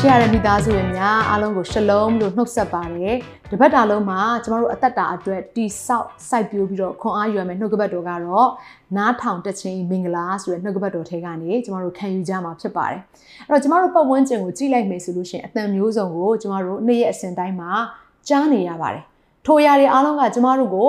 ချစ်ရတဲ့မိသားစုဝင်များအားလုံးကိုရှလုံးလို့နှုတ်ဆက်ပါတယ်။တပတ်တာလုံးမှာကျမတို့အသက်တာအတွက်တိဆောက်စိုက်ပျိုးပြီးတော့ခွန်အားယူရမယ်နှုတ်ကပတ်တော်ကတော့နားထောင်တက်ခြင်းမင်္ဂလာဆိုတဲ့နှုတ်ကပတ်တော်ထဲကနေကျမတို့ခံယူကြမှာဖြစ်ပါတယ်။အဲ့တော့ကျမတို့ပတ်ဝန်းကျင်ကိုကြည့်လိုက်မယ်ဆိုလို့ရှိရင်အတန်မျိုးစုံကိုကျမတို့နေ့ရက်အစဉ်တိုင်းမှာကြားနေရပါတယ်။ထိုအရာတွေအားလုံးကကျမတို့ကို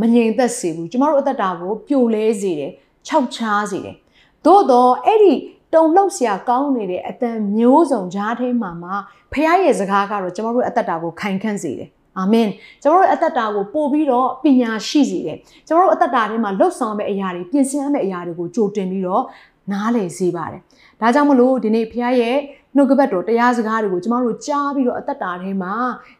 မငြိမ်သက်စေဘူး။ကျမတို့အသက်တာကိုပျိုလဲစေတယ်၊ခြောက်ခြားစေတယ်။သို့တော့အဲ့ဒီ တုံလှုပ်ရှားကောင်းနေတဲ့အတန်မျိုးစုံကြားထဲမှာမှာဖခင်ရဲ့စကားကတော့ကျွန်တော်တို့အသက်တာကိုခိုင်ခန့်စေတယ်အာမင်ကျွန်တော်တို့အသက်တာကိုပို့ပြီးတော့ပညာရှိစေတယ်ကျွန်တော်တို့အသက်တာထဲမှာလှုပ်ဆောင်မဲ့အရာတွေပြင်ဆင်ရမယ့်အရာတွေကိုကြိုတင်ပြီးတော့နားလည်စေပါတယ်ဒါကြောင့်မလို့ဒီနေ့ဖခင်ရဲ့ နှုတ်ကပတ်တော်တရားစကားတွေကိုကျမတို့ကြားပြီးတော့အသက်တာထဲမှာ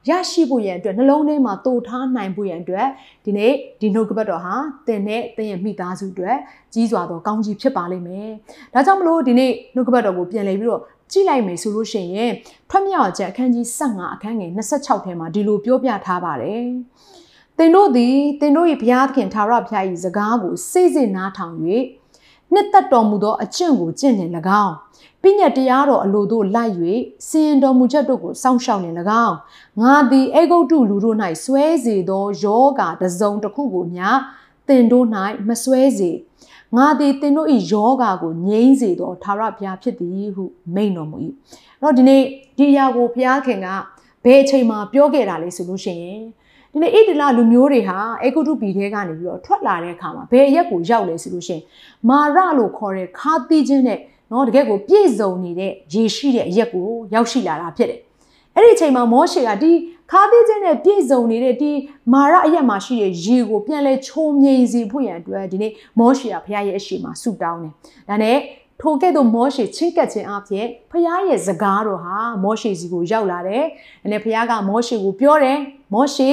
ရရှိဖို့ရန်အတွက်နှလုံးထဲမှာတိုးထားနိုင်ဖို့ရန်အတွက်ဒီနေ့ဒီနှုတ်ကပတ်တော်ဟာသင်နဲ့သင်ရဲ့မိသားစုအတွက်ကြီးစွာသောကောင်းကြီးဖြစ်ပါလိမ့်မယ်။ဒါကြောင့်မလို့ဒီနေ့နှုတ်ကပတ်တော်ကိုပြန်လည်ပြီးတော့ကြည့်လိုက်မယ်ဆိုလို့ရှိရင်ထွက်မြောက်ချက်အခန်းကြီး15အခန်းငယ်26ထဲမှာဒီလိုပြောပြထားပါတယ်။သင်တို့သည်သင်တို့၏ဘုရားသခင်ထာဝရဘုရား၏စကားကိုစိတ်စိတ်နားထောင်၍ နှစ်သက်တော်မူသောအကျင့်ကိုကျင့်နေ၎င်းပြည့်ညတ်တရားတော်အလိုတို့လိုက်၍စီရင်တော်မူချက်တို့ကိုစောင့်ရှောက်နေ၎င်းငါသည်အေဂုတ်တုလူတို့၌ဆွဲစေသောယောဂါတစုံတစ်ခုကိုများတင်တို့၌မဆွဲစေငါသည်တင်တို့၏ယောဂါကိုငြိမ်းစေသောသာရဘုရားဖြစ်သည်ဟုမိန့်တော်မူ၏အဲ့တော့ဒီနေ့ဒီအရာကိုဘုရားခင်ကဘယ်အချိန်မှာပြောခဲ့တာလဲဆိုလို့ရှိရင် ဒီနေ့ဣဒလလူမျိုးတွေဟာအေဂုတုပြည်ထဲကနေပြီးတော့ထွက်လာတဲ့အခါမှာဘယ်ရက်ကိုရောက်လဲဆိုလို့ရှိရင်မာရလို့ခေါ်တဲ့ခါတိချင်းနဲ့နော်တကယ်ကိုပြည့်စုံနေတဲ့ရေရှိတဲ့အရက်ကိုရောက်ရှိလာတာဖြစ်တယ်။အဲ့ဒီအချိန်မှာမောရှေကဒီခါသေးခြင်းနဲ့ပြည့်စုံနေတဲ့ဒီမာရအရက်မှာရှိတဲ့ရေကိုပြန်လဲချုံမြိန်စီဖို့ရန်အတွက်ဒီနေ့မောရှေကဘုရားရဲ့အရှိမှာဆုတောင်းတယ်။ဒါနဲ့ ထိုကဲ့သို့မောရှေချင်းကပ်ခြင်းအပြင်ဖခင်ရဲ့စကားတော်ဟာမောရှေစီကိုရောက်လာတယ်။ဒါနဲ့ဖခင်ကမောရှေကိုပြောတယ်မောရှေ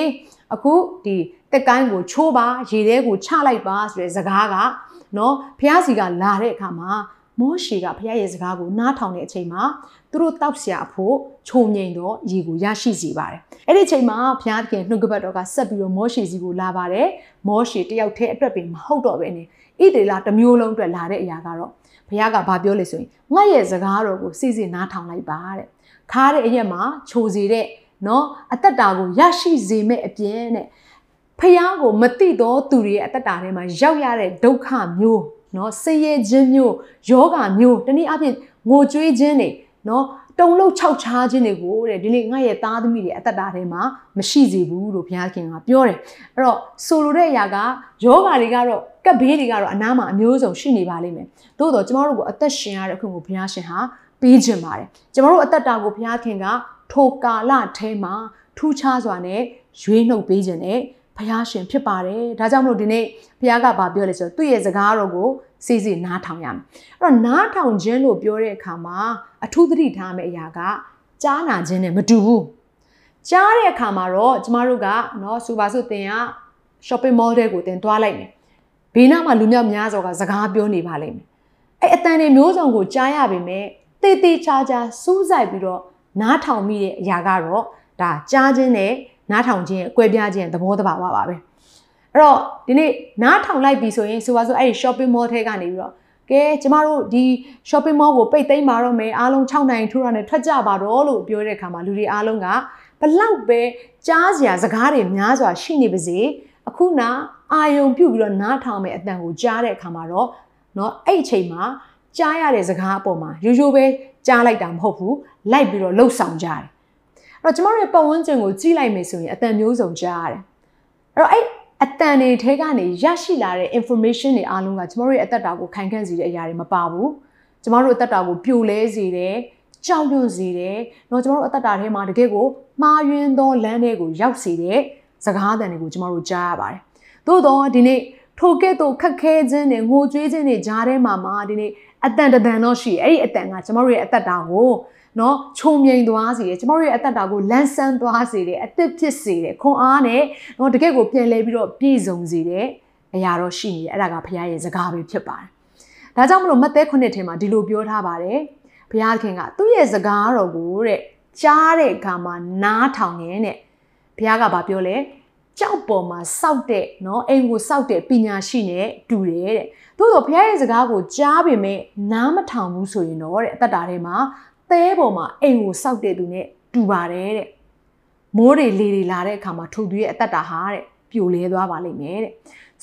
အခုဒီတက်ကိုင်းကိုချိုးပါရေထဲကိုချလိုက်ပါဆိုတဲ့စကားကနော်ဖခင်စီကလာတဲ့အခါမှာမောရှေကဘုရားရဲ့စကားကိုနားထောင်တဲ့အချိန်မှာ သူတို့တောက်ဆရာအဖို့ခြုံငိန်တော့ရေကိုရရှိစေပါတယ်။အဲ့ဒီအချိန်မှာဘုရားသခင်နှုတ်ကပတ်တော်ကဆက်ပြီးတော့မောရှေစီကိုလာပါတယ်။မောရှေတယောက်တည်းအတွက်ပင်မဟုတ်တော့ဘဲနဲ့ဣဒေလာတစ်မျိုးလုံးအတွက်လာတဲ့အရာကတော့ဘုရားကဘာပြောလဲဆိုရင်ငါ့ရဲ့စကားတော်ကိုစိစိနားထောင်လိုက်ပါတဲ့။ခါတဲ့အရက်မှာခြုံစေတဲ့နော်အသက်တာကိုရရှိစေမဲ့အပြင်တဲ့ဖះကိုမတိတော့သူတွေရဲ့အသက်တာထဲမှာရောက်ရတဲ့ဒုက္ခမျိုးနော်ဆင်းရဲခြင်းမျိုးယောဂမျိုးတနည်းအားဖြင့်ငိုကြွေးခြင်းတွေ နော်တုံလုံးခြောက်ခြားခြင်းတွေကိုတဲ့ဒီနေ့ငါရဲ့သားသမီးတွေအသက်တာထဲမှာမရှိစေဘူးလို့ဘုရားခင်ကပြောတယ်အဲ့တော့ဆိုလိုတဲ့အရာကယောဂတွေကတော့ကပ်ဘေးတွေကတော့အနားမှာအမျိုးစုံရှိနေပါလိမ့်မယ်သို့တော့ကျမတို့ကိုအသက်ရှင်ရတဲ့အခုကိုဘုရားရှင်ဟာပေးခြင်းပါတယ်ကျမတို့အသက်တာကိုဘုရားခင်ကထိုကာလထဲမှာထူးခြားစွာနဲ့ရွေးနှုတ်ပေးခြင်းနဲ့ ဘုရားရှင်ဖြစ်ပါတယ်။ဒါကြောင့်မလို့ဒီနေ့ဘုရားကဘာပြောလဲဆိုတော့သူ့ရဲ့စကားတော်ကိုစီစီနားထောင်ရမယ်။အဲ့တော့နားထောင်ခြင်းလို့ပြောတဲ့အခါမှာအထူးသတိထားမယ့်အရာကကြားနာခြင်းနဲ့မတူဘူး။ကြားတဲ့အခါမှာတော့ကျမတို့ကနော်စူပါစုတင်က shopping mall တွေကိုတင်သွားလိုက်မယ်။ဘေးနားမှာလူမြောက်များစွာကစကားပြောနေပါလိမ့်မယ်။အဲ့အတန်တွေမျိုးစုံကိုကြားရပေမဲ့တေးသေးချာချာစူးစိုက်ပြီးတော့နားထောင်မိတဲ့အရာကတော့ဒါကြားခြင်းနဲ့ နားထောင်ခြင်းရဲ့အကွဲပြားခြင်းသဘောတဘာဝပါပဲအဲ့တော့ဒီနေ့နားထောင်လိုက်ပြီဆိုရင်ဆိုပါစို့အဲ့ဒီ shopping mall ထဲကနေပြီးတော့ကဲကျမတို့ဒီ shopping mall ကိုပိတ်သိမ်းပါတော့မယ်အားလုံး6နိုင်ထူရနဲ့ထွက်ကြပါတော့လို့ပြောတဲ့အခါမှာလူတွေအားလုံးကဘလောက်ပဲကြားစရာစကားတွေများစွာရှိနေပါစေအခုနာအာယုံပြုတ်ပြီးတော့နားထောင်မဲ့အတန်ကိုကြားတဲ့အခါမှာတော့เนาะအဲ့အချိန်မှာကြားရတဲ့စကားအပေါ်မှာရိုးရိုးပဲကြားလိုက်တာမဟုတ်ဘူးလိုက်ပြီးတော့လှုပ်ဆောင်ကြတယ်အဲ့ တော့ကျမတို့ရဲ့ပတ်ဝန်းကျင်ကိုကြည့်လိုက်မယ်ဆိုရင်အတန်မျိုးစုံကြားရတယ်အဲ့တော့အဲ့အတန်တွေထဲကနေရရှိလာတဲ့ information တွေအားလုံးကကျမတို့ရဲ့အသက်တာကိုခိုင်ခန့်စေတဲ့အရာတွေမပါဘူးကျမတို့အသက်တာကိုပြိုလဲစေတယ်ကြောက်ရွံ့စေတယ်။တော့ကျမတို့အသက်တာထဲမှာတကယ်ကိုမှားယွင်းသောလမ်းတွေကိုရောက်စေတဲ့စကားသံတွေကိုကျမတို့ကြားရပါတယ်။သို့တော့ဒီနေ့ထိုကဲ့သို့ခက်ခဲခြင်းတွေငိုကြွေးခြင်းတွေကြားထဲမှာမှာဒီနေ့အတန်တန်တော့ရှိအဲ့ဒီအတန်ကကျမတို့ရဲ့အသက်တာကို နော်ချုံမြိန်သွားစေတယ်ကျမတို့ရဲ့အသက်တာကိုလန်းဆန်းသွားစေတယ်အသက်ဖြစ်စေတယ်ခွန်အားနဲ့နော်တကယ့်ကိုပြန်လဲပြီးတော့ပြည့်စုံစေတယ်အရာတော့ရှိနေတယ်အဲ့ဒါကဘုရားရဲ့စကားပဲဖြစ်ပါတယ်ဒါကြောင့်မလို့မသက်ခုနှစ်ထဲမှာဒီလိုပြောထားပါတယ်ဘုရားခင်ကသူ့ရဲ့စကားတော်ကိုတဲ့ကြားတဲ့အခါမှာနားထောင်ရင်တဲ့ဘုရားကဗာပြောလဲကြောက်ပေါ်မှာစောက်တဲ့เนาะအိမ်ကိုစောက်တဲ့ပညာရှိနဲ့တူတယ်တဲ့သို့တော့ဘုရားရဲ့စကားကိုကြားပေမဲ့နားမထောင်ဘူးဆိုရင်တော့တဲ့အသက်တာထဲမှာ သဲပေါ်မှာအိမ်ကိုစောက်တဲ့သူနဲ့တူပါတယ်တဲ့မိုးတွေလေတွေလာတဲ့အခါမှာထိုသူရဲ့အသက်တာဟာတဲ့ပြိုလဲသွားပါလိမ့်မယ်တဲ့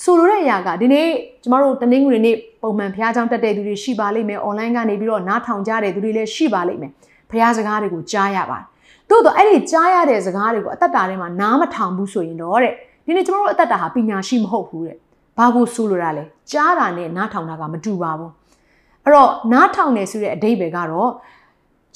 ဆိုလိုတဲ့အရာကဒီနေ့ကျမတို့တနင်္ဂနွေနေ့ပုံမှန်ဘုရားကျောင်းတက်တဲ့သူတွေရှိပါလိမ့်မယ်။ online ကနေပြီးတော့နားထောင်ကြတဲ့သူတွေလည်းရှိပါလိမ့်မယ်။ဘုရားစကားတွေကိုကြားရပါတယ်။သို့တော့အဲ့ဒီကြားရတဲ့စကားတွေကိုအသက်တာထဲမှာနားမထောင်ဘူးဆိုရင်တော့တဲ့ဒီနေ့ကျမတို့အသက်တာဟာပညာရှိမဟုတ်ဘူးတဲ့။ဘာကိုဆိုလိုတာလဲ။ကြားတာနဲ့နားထောင်တာကမတူပါဘူး။အဲ့တော့နားထောင်နေဆိုတဲ့အဓိပ္ပာယ်ကတော့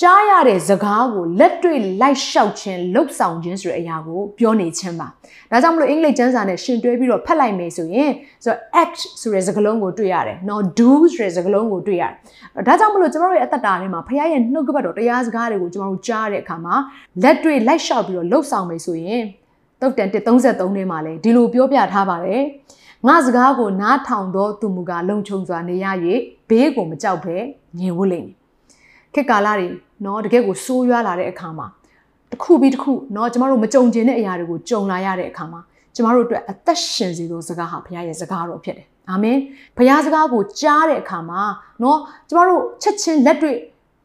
ကြားရတဲ့စကားကိုလက်တွေ့လိုက်လျှောက်ခြင်းလှုပ်ဆောင်ခြင်းဆိုတဲ့အရာကိုပြောနေခြင်းပါဒါကြောင့်မလို့အင်္ဂလိပ်ကျမ်းစာနဲ့ရှင်တွဲပြီးတော့ဖတ်လိုက်မယ်ဆိုရင်ဆိုတော့ act ဆိုတဲ့စကားလုံးကိုတွေ့ရတယ်နော် do ဆိုတဲ့စကားလုံးကိုတွေ့ရတယ်ဒါကြောင့်မလို့ကျမတို့ရဲ့အသက်တာထဲမှာဖခင်ရဲ့နှုတ်ကပတ်တော်တရားစကားတွေကိုကျမတို့ကြားတဲ့အခါမှာလက်တွေ့လိုက်လျှောက်ပြီးတော့လှုပ်ဆောင်မယ်ဆိုရင်တုတ်တန်133ထဲမှာလည်းဒီလိုပြောပြထားပါတယ်ငါစကားကိုနားထောင်တော့သူမူကလုံခြုံစွာနေရ၍ဘေးကိုမကြောက်ဘဲညင်ဝတ်လိမ့်မည် ခေတ်ကာလတွေเนาะတကယ်ကိုဆိုးရွားလာတဲ့အခါမှာတစ်ခုပြီးတစ်ခုเนาะကျမတို့မကြုံကျင်တဲ့အရာတွေကိုကြုံလာရတဲ့အခါမှာကျမတို့အတွက်အသက်ရှင်စေသောစကားဟာဘုရားရဲ့စကားတော်ဖြစ်တယ်အာမင်ဘုရားစကားကိုကြားတဲ့အခါမှာเนาะကျမတို့ချက်ချင်းလက်တွေ့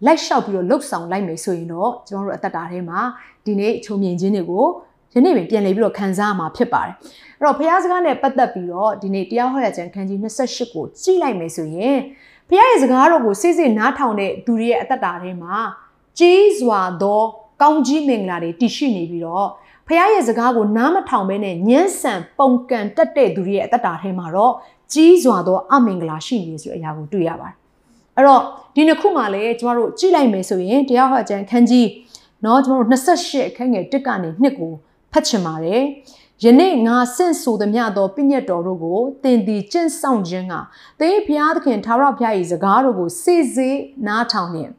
လိုက်လျှောက်ပြီးတော့လှုပ်ဆောင်လိုက်မယ်ဆိုရင်တော့ကျမတို့အသက်တာထဲမှာဒီနေ့ချုံမြင်ခြင်းတွေကိုယနေ့ပင်ပြန်လည်ပြီးတော့ခံစားမှာဖြစ်ပါတယ်အဲ့တော့ဘုရားစကားနဲ့ပတ်သက်ပြီးတော့ဒီနေ့တရားဟောရခြင်းခန်းကြီး28ကိုကြည့်လိုက်မယ်ဆိုရင် ဘုရားရဲ့စကားတော်ကိုစိတ်စိတ်နားထောင်တဲ့သူတွေရဲ့အသက်တာထဲမှာကြီးစွာသောကောင်းကြီးမင်္ဂလာတွေတည်ရှိနေပြီးတော့ဖခင်ရဲ့စကားကိုနားမထောင်ဘဲနဲ့ညှင်းဆန်ပုံကန်တက်တဲ့သူတွေရဲ့အသက်တာထဲမှာတော့ကြီးစွာသောအမင်္ဂလာရှိနေဆိုတဲ့အရာကိုတွေ့ရပါတယ်။အဲ့တော့ဒီနှစ်ခုမှလည်းကျမတို့ကြည့်လိုက်မယ်ဆိုရင်တရားဟောကျမ်းခန်းကြီးเนาะကျမတို့28အခန်းငယ်1ကနေ2ကိုဖတ်ချင်ပါတယ်။ ယနေ့ငါဆင့်ဆိုသမျှသောပြည့်ညတ်တော်တို့ကိုသင်သည်ကျင့်ဆောင်ခြင်းကသင်ဘုရားသခင်ထာဝရဘုရား၏စကားတော်ကိုစေစေနားထောင်နှင့်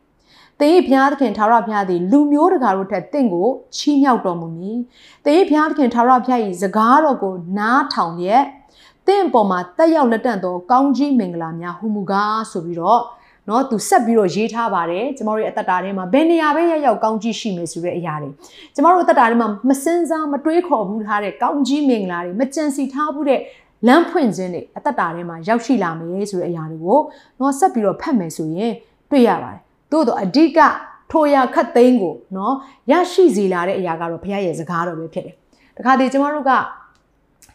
သင်၏ဘုရားသခင်ထာဝရဘုရားသည်လူမျိုးတကာတို့ထက်တင့်ကိုချီးမြှောက်တော်မူမည်။သင်၏ဘုရားသခင်ထာဝရဘုရား၏စကားတော်ကိုနားထောင်လျက်တင့်အပေါ်မှာတက်ရောက်လက်တန့်သောကောင်းကြီးမင်္ဂလာများဟူမူကားဆိုပြီးတော့ เนาะသူဆက်ပြီးတော့ရေးထားပါတယ်ကျမတို့ရဲ့အသက်တာထဲမှာဘယ်နေရာပဲရောက်ရောက်ကောင်းကြီးရှိမယ်ဆိုတဲ့အရာတွေကျမတို့အသက်တာထဲမှာမစင်စားမတွေးခေါ်ဘူးထားတဲ့ကောင်းကြီးမင်္ဂလာတွေမကြံစီထားဘူးတဲ့လမ်းဖွင့်ခြင်းတွေအသက်တာထဲမှာရောက်ရှိလာမယ်ဆိုတဲ့အရာတွေကိုเนาะဆက်ပြီးတော့ဖတ်မယ်ဆိုရင်တွေ့ရပါတယ်သို့တော့အဓိကထိုရာခတ်သိမ်းကိုเนาะရရှိစေလာတဲ့အရာကတော့ဘုရားရဲ့စကားတော်ပဲဖြစ်တယ်။တခါတည်းကျမတို့က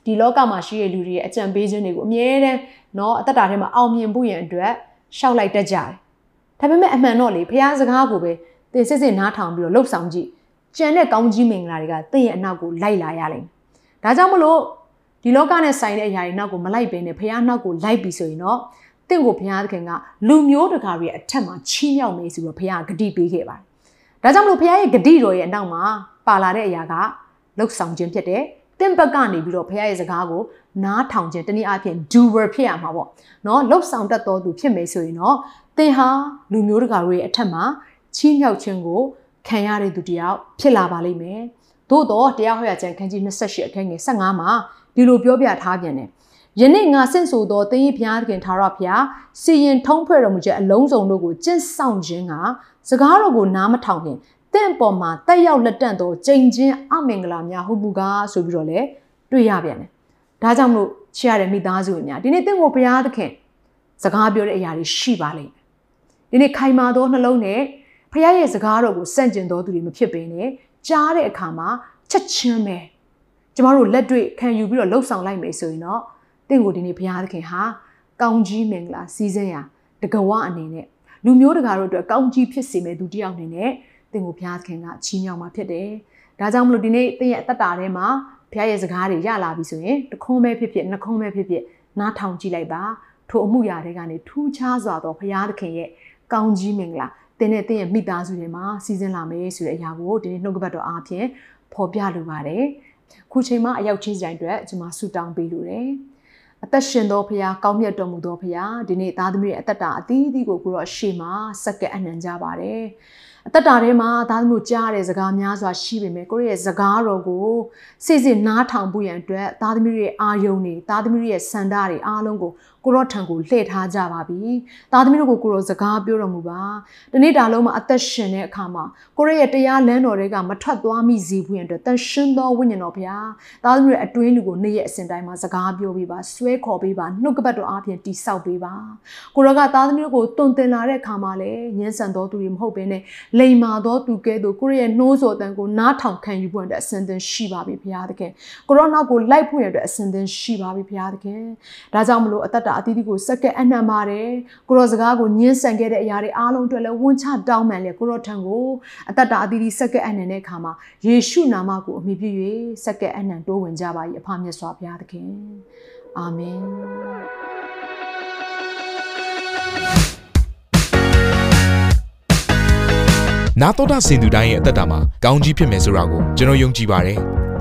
ဒီလောကမှာရှိတဲ့လူတွေရဲ့အကြံပေးခြင်းတွေကိုအမြဲတမ်းเนาะအသက်တာထဲမှာအောင်မြင်ဖို့ရန်အတွက် ရှောက်လိုက်တတ်ကြတယ်။ဒါပေမဲ့အမှန်တော့လေဘုရားစကားကိုပဲသင်စစ်စစ်နားထောင်ပြီးတော့လှုပ်ဆောင်ကြည့်။ကြံတဲ့ကောင်းကြီးမင်္ဂလာတွေကသင်ရဲ့အနောက်ကိုလိုက်လာရလိမ့်မယ်။ဒါကြောင့်မလို့ဒီလောကနဲ့ဆိုင်တဲ့အရာတွေနောက်ကိုမလိုက်ဘဲနဲ့ဘုရားနောက်ကိုလိုက်ပြီဆိုရင်တော့တင့်ကိုဘုရားသခင်ကလူမျိုးတကာတွေအထက်မှာချီးမြှောက်မယ်ဆိုတော့ဘုရားဂတိပေးခဲ့ပါတယ်။ဒါကြောင့်မလို့ဘုရားရဲ့ဂတိတော်ရဲ့အနောက်မှာပါလာတဲ့အရာကလှုပ်ဆောင်ခြင်းဖြစ်တယ်။တ င့်ဘက်ကနေပြီးတော့ဘုရားရဲ့စကားကိုနားထောင်ခြင်းတနည်းအားဖြင့် doer ဖြစ်ရမှာပေါ့။နော်လှုပ်ဆောင်တတ်တော်သူဖြစ်မယ်ဆိုရင်တော့သင်ဟာလူမျိုးတကာတွေရဲ့အထက်မှာချီးမြှောက်ခြင်းကိုခံရတဲ့သူတယောက်ဖြစ်လာပါလိမ့်မယ်။သို့တော့တရားဟောရခြင်းခန်းကြီး28အခန်းငယ်15မှာဒီလိုပြောပြထားပြန်တယ်ယနေ့ငါဆင့်ဆိုသောသင်၏ဘုရားသခင်ထာဝရဘုရားစီရင်ထုံးဖွဲ့တော်မူချက်အလုံးစုံတို့ကိုကျင့်ဆောင်ခြင်းကစကားတော်ကိုနားမထောင်ခင် တင့်ပေါ်မှာတက်ရောက်လက်တန့်သောကြိမ်ချင်းအမင်္ဂလာများဟုမူကားဆိုပြီးတော့လေတွေ့ရပြန်တယ်။ဒါကြောင့်မလို့ချစ်ရတဲ့မိသားစုတွေများဒီနေ့တင့်ကိုဘုရားသခင်စကားပြောတဲ့အရာတွေရှိပါလိမ့်မယ်။ဒီနေ့ခိုင်မာသောနှလုံးနဲ့ဘုရားရဲ့စကားတော်ကိုစန့်ကျင်တော်သူတွေမဖြစ်ပေနဲ့ကြားတဲ့အခါမှာချက်ချင်းပဲကျမတို့လက်တွေ့ခံယူပြီးတော့လှုပ်ဆောင်လိုက်မယ်ဆိုရင်တော့တင့်ကိုဒီနေ့ဘုရားသခင်ဟာကောင်းကြီးမင်္ဂလာစီးစင်းရာတကဝအနေနဲ့လူမျိုးတကာတို့အတွက်ကောင်းကြီးဖြစ်စေမဲ့သူတယောက်အနေနဲ့ တင့်ကိုဘုရားသခင်ကချီးမြှောက်มาဖြစ်တယ်။ဒါကြောင့်မလို့ဒီနေ့တင့်ရဲ့အသက်တာထဲမှာဘုရားရဲ့စကားတွေရလာပြီဆိုရင်တခွန်းပဲဖြစ်ဖြစ်နှခွန်းပဲဖြစ်ဖြစ်နားထောင်ကြည့်လိုက်ပါထိုအမှုရာတွေကနေထူးခြားစွာသောဘုရားသခင်ရဲ့ကောင်းကြီးမင်္ဂလာတင်းနဲ့တင်းရဲ့မိသားစုတွေမှာစီစဉ်လာမယ်ဆိုတဲ့အရာကိုဒီနေ့နှုတ်ကပတ်တော်အားဖြင့်ဖော်ပြလိုပါတယ်။ခုချိန်မှာအရောက်ချင်းဆိုင်အတွက်ကျွန်မဆုတောင်းပေးလိုတယ်။အသက်ရှင်သောဖခင်ကောင်းမြတ်တော်မူသောဖခင်ဒီနေ့သားသမီးရဲ့အသက်တာအသီးသီးကိုကိုတော့ရှေ့မှာစက္ကပ်အနှံကြပါတယ် အသက်တာထဲမှာသားသမီးတို့ကြားရတဲ့စကားများစွာရှိပေမဲ့ကိုယ့်ရဲ့စကားတော်ကိုစိစိနားထောင်ဖို့ရန်အတွက်သားသမီးတွေရဲ့အာယုံတွေသားသမီးတွေရဲ့စန္ဒတွေအားလုံးကို ကိုရော့ထံကိုလှည့်ထားကြပါပြီ။သားသမီးတို့ကိုကိုရောစကားပြောတော်မူပါ။ဒီနေ့ဒါလုံးမှာအသက်ရှင်တဲ့အခါမှာကိုရောရဲ့တရားလမ်းတော်တွေကမထွက်သွားမိစေဘူးရင်အတွက်တန်ရှင်းသောဝိညာဉ်တော်ဘုရားသားသမီးတွေအတွင်းလူကိုနေ့ရက်အစဉ်တိုင်းမှာစကားပြောပေးပါဆွဲခေါ်ပေးပါနှုတ်ကပတ်တော်အပြင်တိဆောက်ပေးပါ။ကိုရောကသားသမီးတို့ကိုတုံတင်လာတဲ့အခါမှာလည်းညှဉ်းဆန်တော်သူတွေမဟုတ်ဘဲနဲ့လိမ်မာသောသူကဲ့သို့ကိုရောရဲ့နှိုးဆော်တန်ကိုနားထောင်ခံယူဖို့အတွက်အစဉ်သင်ရှိပါပြီဘုရားသခင်။ကိုရောနောက်ကိုလိုက်ဖို့ရအတွက်အစဉ်သင်ရှိပါပြီဘုရားသခင်။ဒါကြောင့်မလို့အသက်တာအသီးသီးကိုစက္ကန့်အနှံပါတယ်ကိုရောစကားကိုညှင်းဆန်ခဲ့တဲ့အရာတွေအားလုံးအတွက်လည်းဝန်ချတောင်းပန်လေကိုရောထံကိုအသက်တာအသီးသီးစက္ကန့်အနှံတဲ့အခါမှာယေရှုနာမကိုအမိပြု၍စက္ကန့်အနှံတိုးဝင်ကြပါ၏အဖမြတ်စွာဘုရားသခင်အာမင်နာတော်တာစင်သူတိုင်းရဲ့အသက်တာမှာကောင်းကြီးဖြစ်မယ်ဆိုတာကိုကျွန်တော်ယုံကြည်ပါတယ်။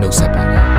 နှုတ်ဆက်ပါတယ်